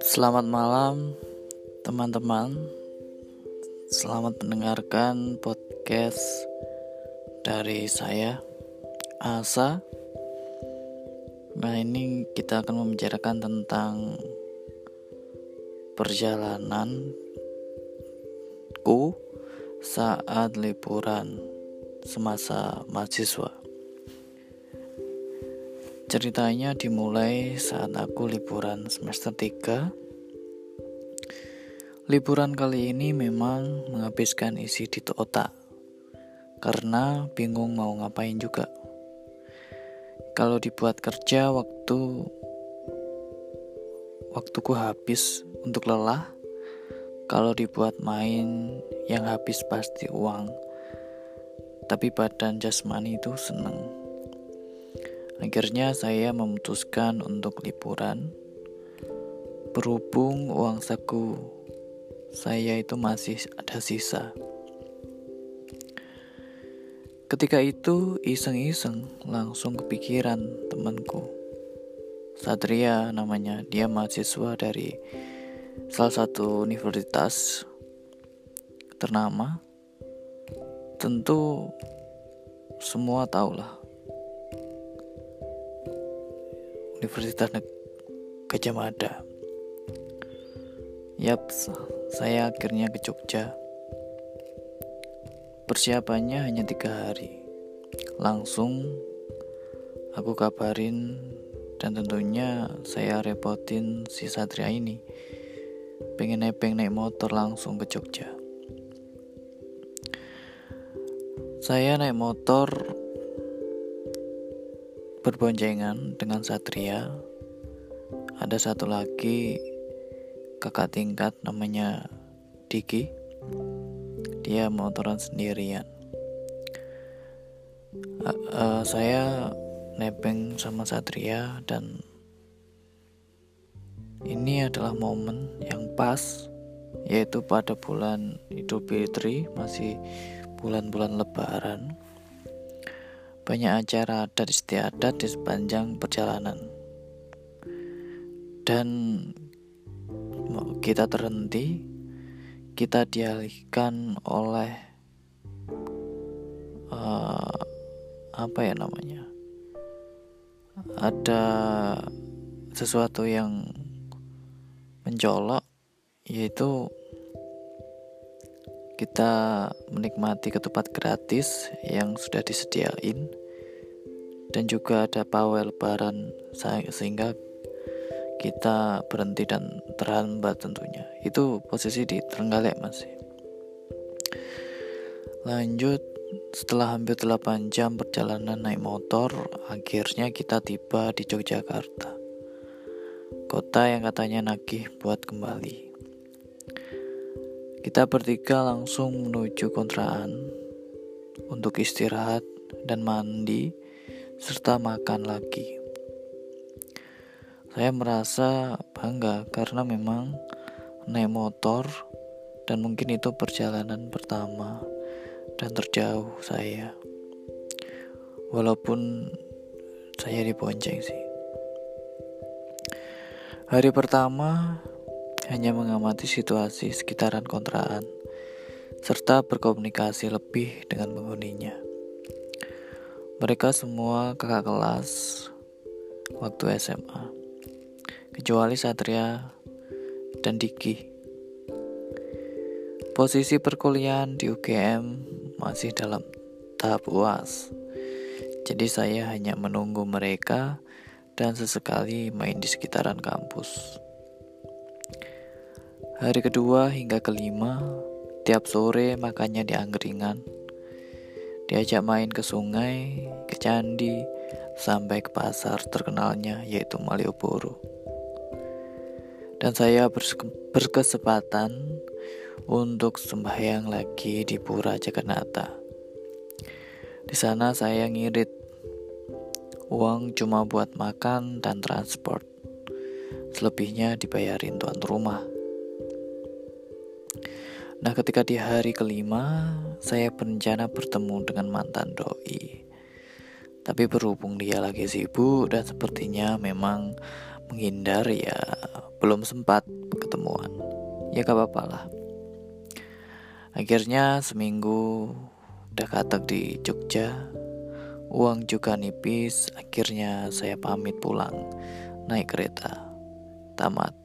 Selamat malam, teman-teman. Selamat mendengarkan podcast dari saya, Asa. Nah, ini kita akan membicarakan tentang perjalananku saat liburan semasa mahasiswa. Ceritanya dimulai saat aku liburan semester 3 Liburan kali ini memang menghabiskan isi di otak karena bingung mau ngapain juga. Kalau dibuat kerja waktu waktuku habis untuk lelah. Kalau dibuat main yang habis pasti uang. Tapi badan jasmani itu seneng. Akhirnya saya memutuskan untuk liburan. Berhubung uang saku saya itu masih ada sisa. Ketika itu iseng-iseng langsung kepikiran temanku. Satria namanya, dia mahasiswa dari salah satu universitas ternama. Tentu semua tahulah. Universitas Gajah Mada. Yap, saya akhirnya ke Jogja. Persiapannya hanya tiga hari. Langsung aku kabarin dan tentunya saya repotin si Satria ini. Pengen nebeng naik motor langsung ke Jogja. Saya naik motor berboncengan dengan Satria. Ada satu lagi kakak tingkat namanya Diki. Dia motoran sendirian. Uh, uh, saya nebeng sama Satria dan ini adalah momen yang pas yaitu pada bulan Idul Fitri masih bulan-bulan lebaran banyak acara adat istiadat di sepanjang perjalanan dan kita terhenti, kita dialihkan oleh uh, apa ya namanya? Ada sesuatu yang mencolok, yaitu kita menikmati ketupat gratis yang sudah disediain. Dan juga ada pawai lebaran sehingga kita berhenti dan terhambat tentunya. Itu posisi di Trenggalek masih lanjut setelah hampir 8 jam perjalanan naik motor akhirnya kita tiba di Yogyakarta. Kota yang katanya nagih buat kembali kita bertiga langsung menuju kontrakan untuk istirahat dan mandi serta makan lagi saya merasa bangga karena memang naik motor dan mungkin itu perjalanan pertama dan terjauh saya. Walaupun saya dibonceng sih. Hari pertama hanya mengamati situasi sekitaran kontrakan serta berkomunikasi lebih dengan penghuninya. Mereka semua kakak kelas waktu SMA kecuali Satria dan Diki. Posisi perkuliahan di UGM masih dalam tahap UAS. Jadi saya hanya menunggu mereka dan sesekali main di sekitaran kampus. Hari kedua hingga kelima, tiap sore makannya di angkringan. Diajak main ke sungai, ke candi, sampai ke pasar terkenalnya yaitu Malioboro dan saya berkesempatan untuk sembahyang lagi di Pura Jagannatha. Di sana saya ngirit uang cuma buat makan dan transport. Selebihnya dibayarin tuan rumah. Nah, ketika di hari kelima, saya berencana bertemu dengan mantan doi. Tapi berhubung dia lagi sibuk dan sepertinya memang menghindar ya belum sempat ketemuan. Ya gak apa-apa lah. Akhirnya seminggu udah katak di Jogja Uang juga nipis, akhirnya saya pamit pulang naik kereta. Tamat.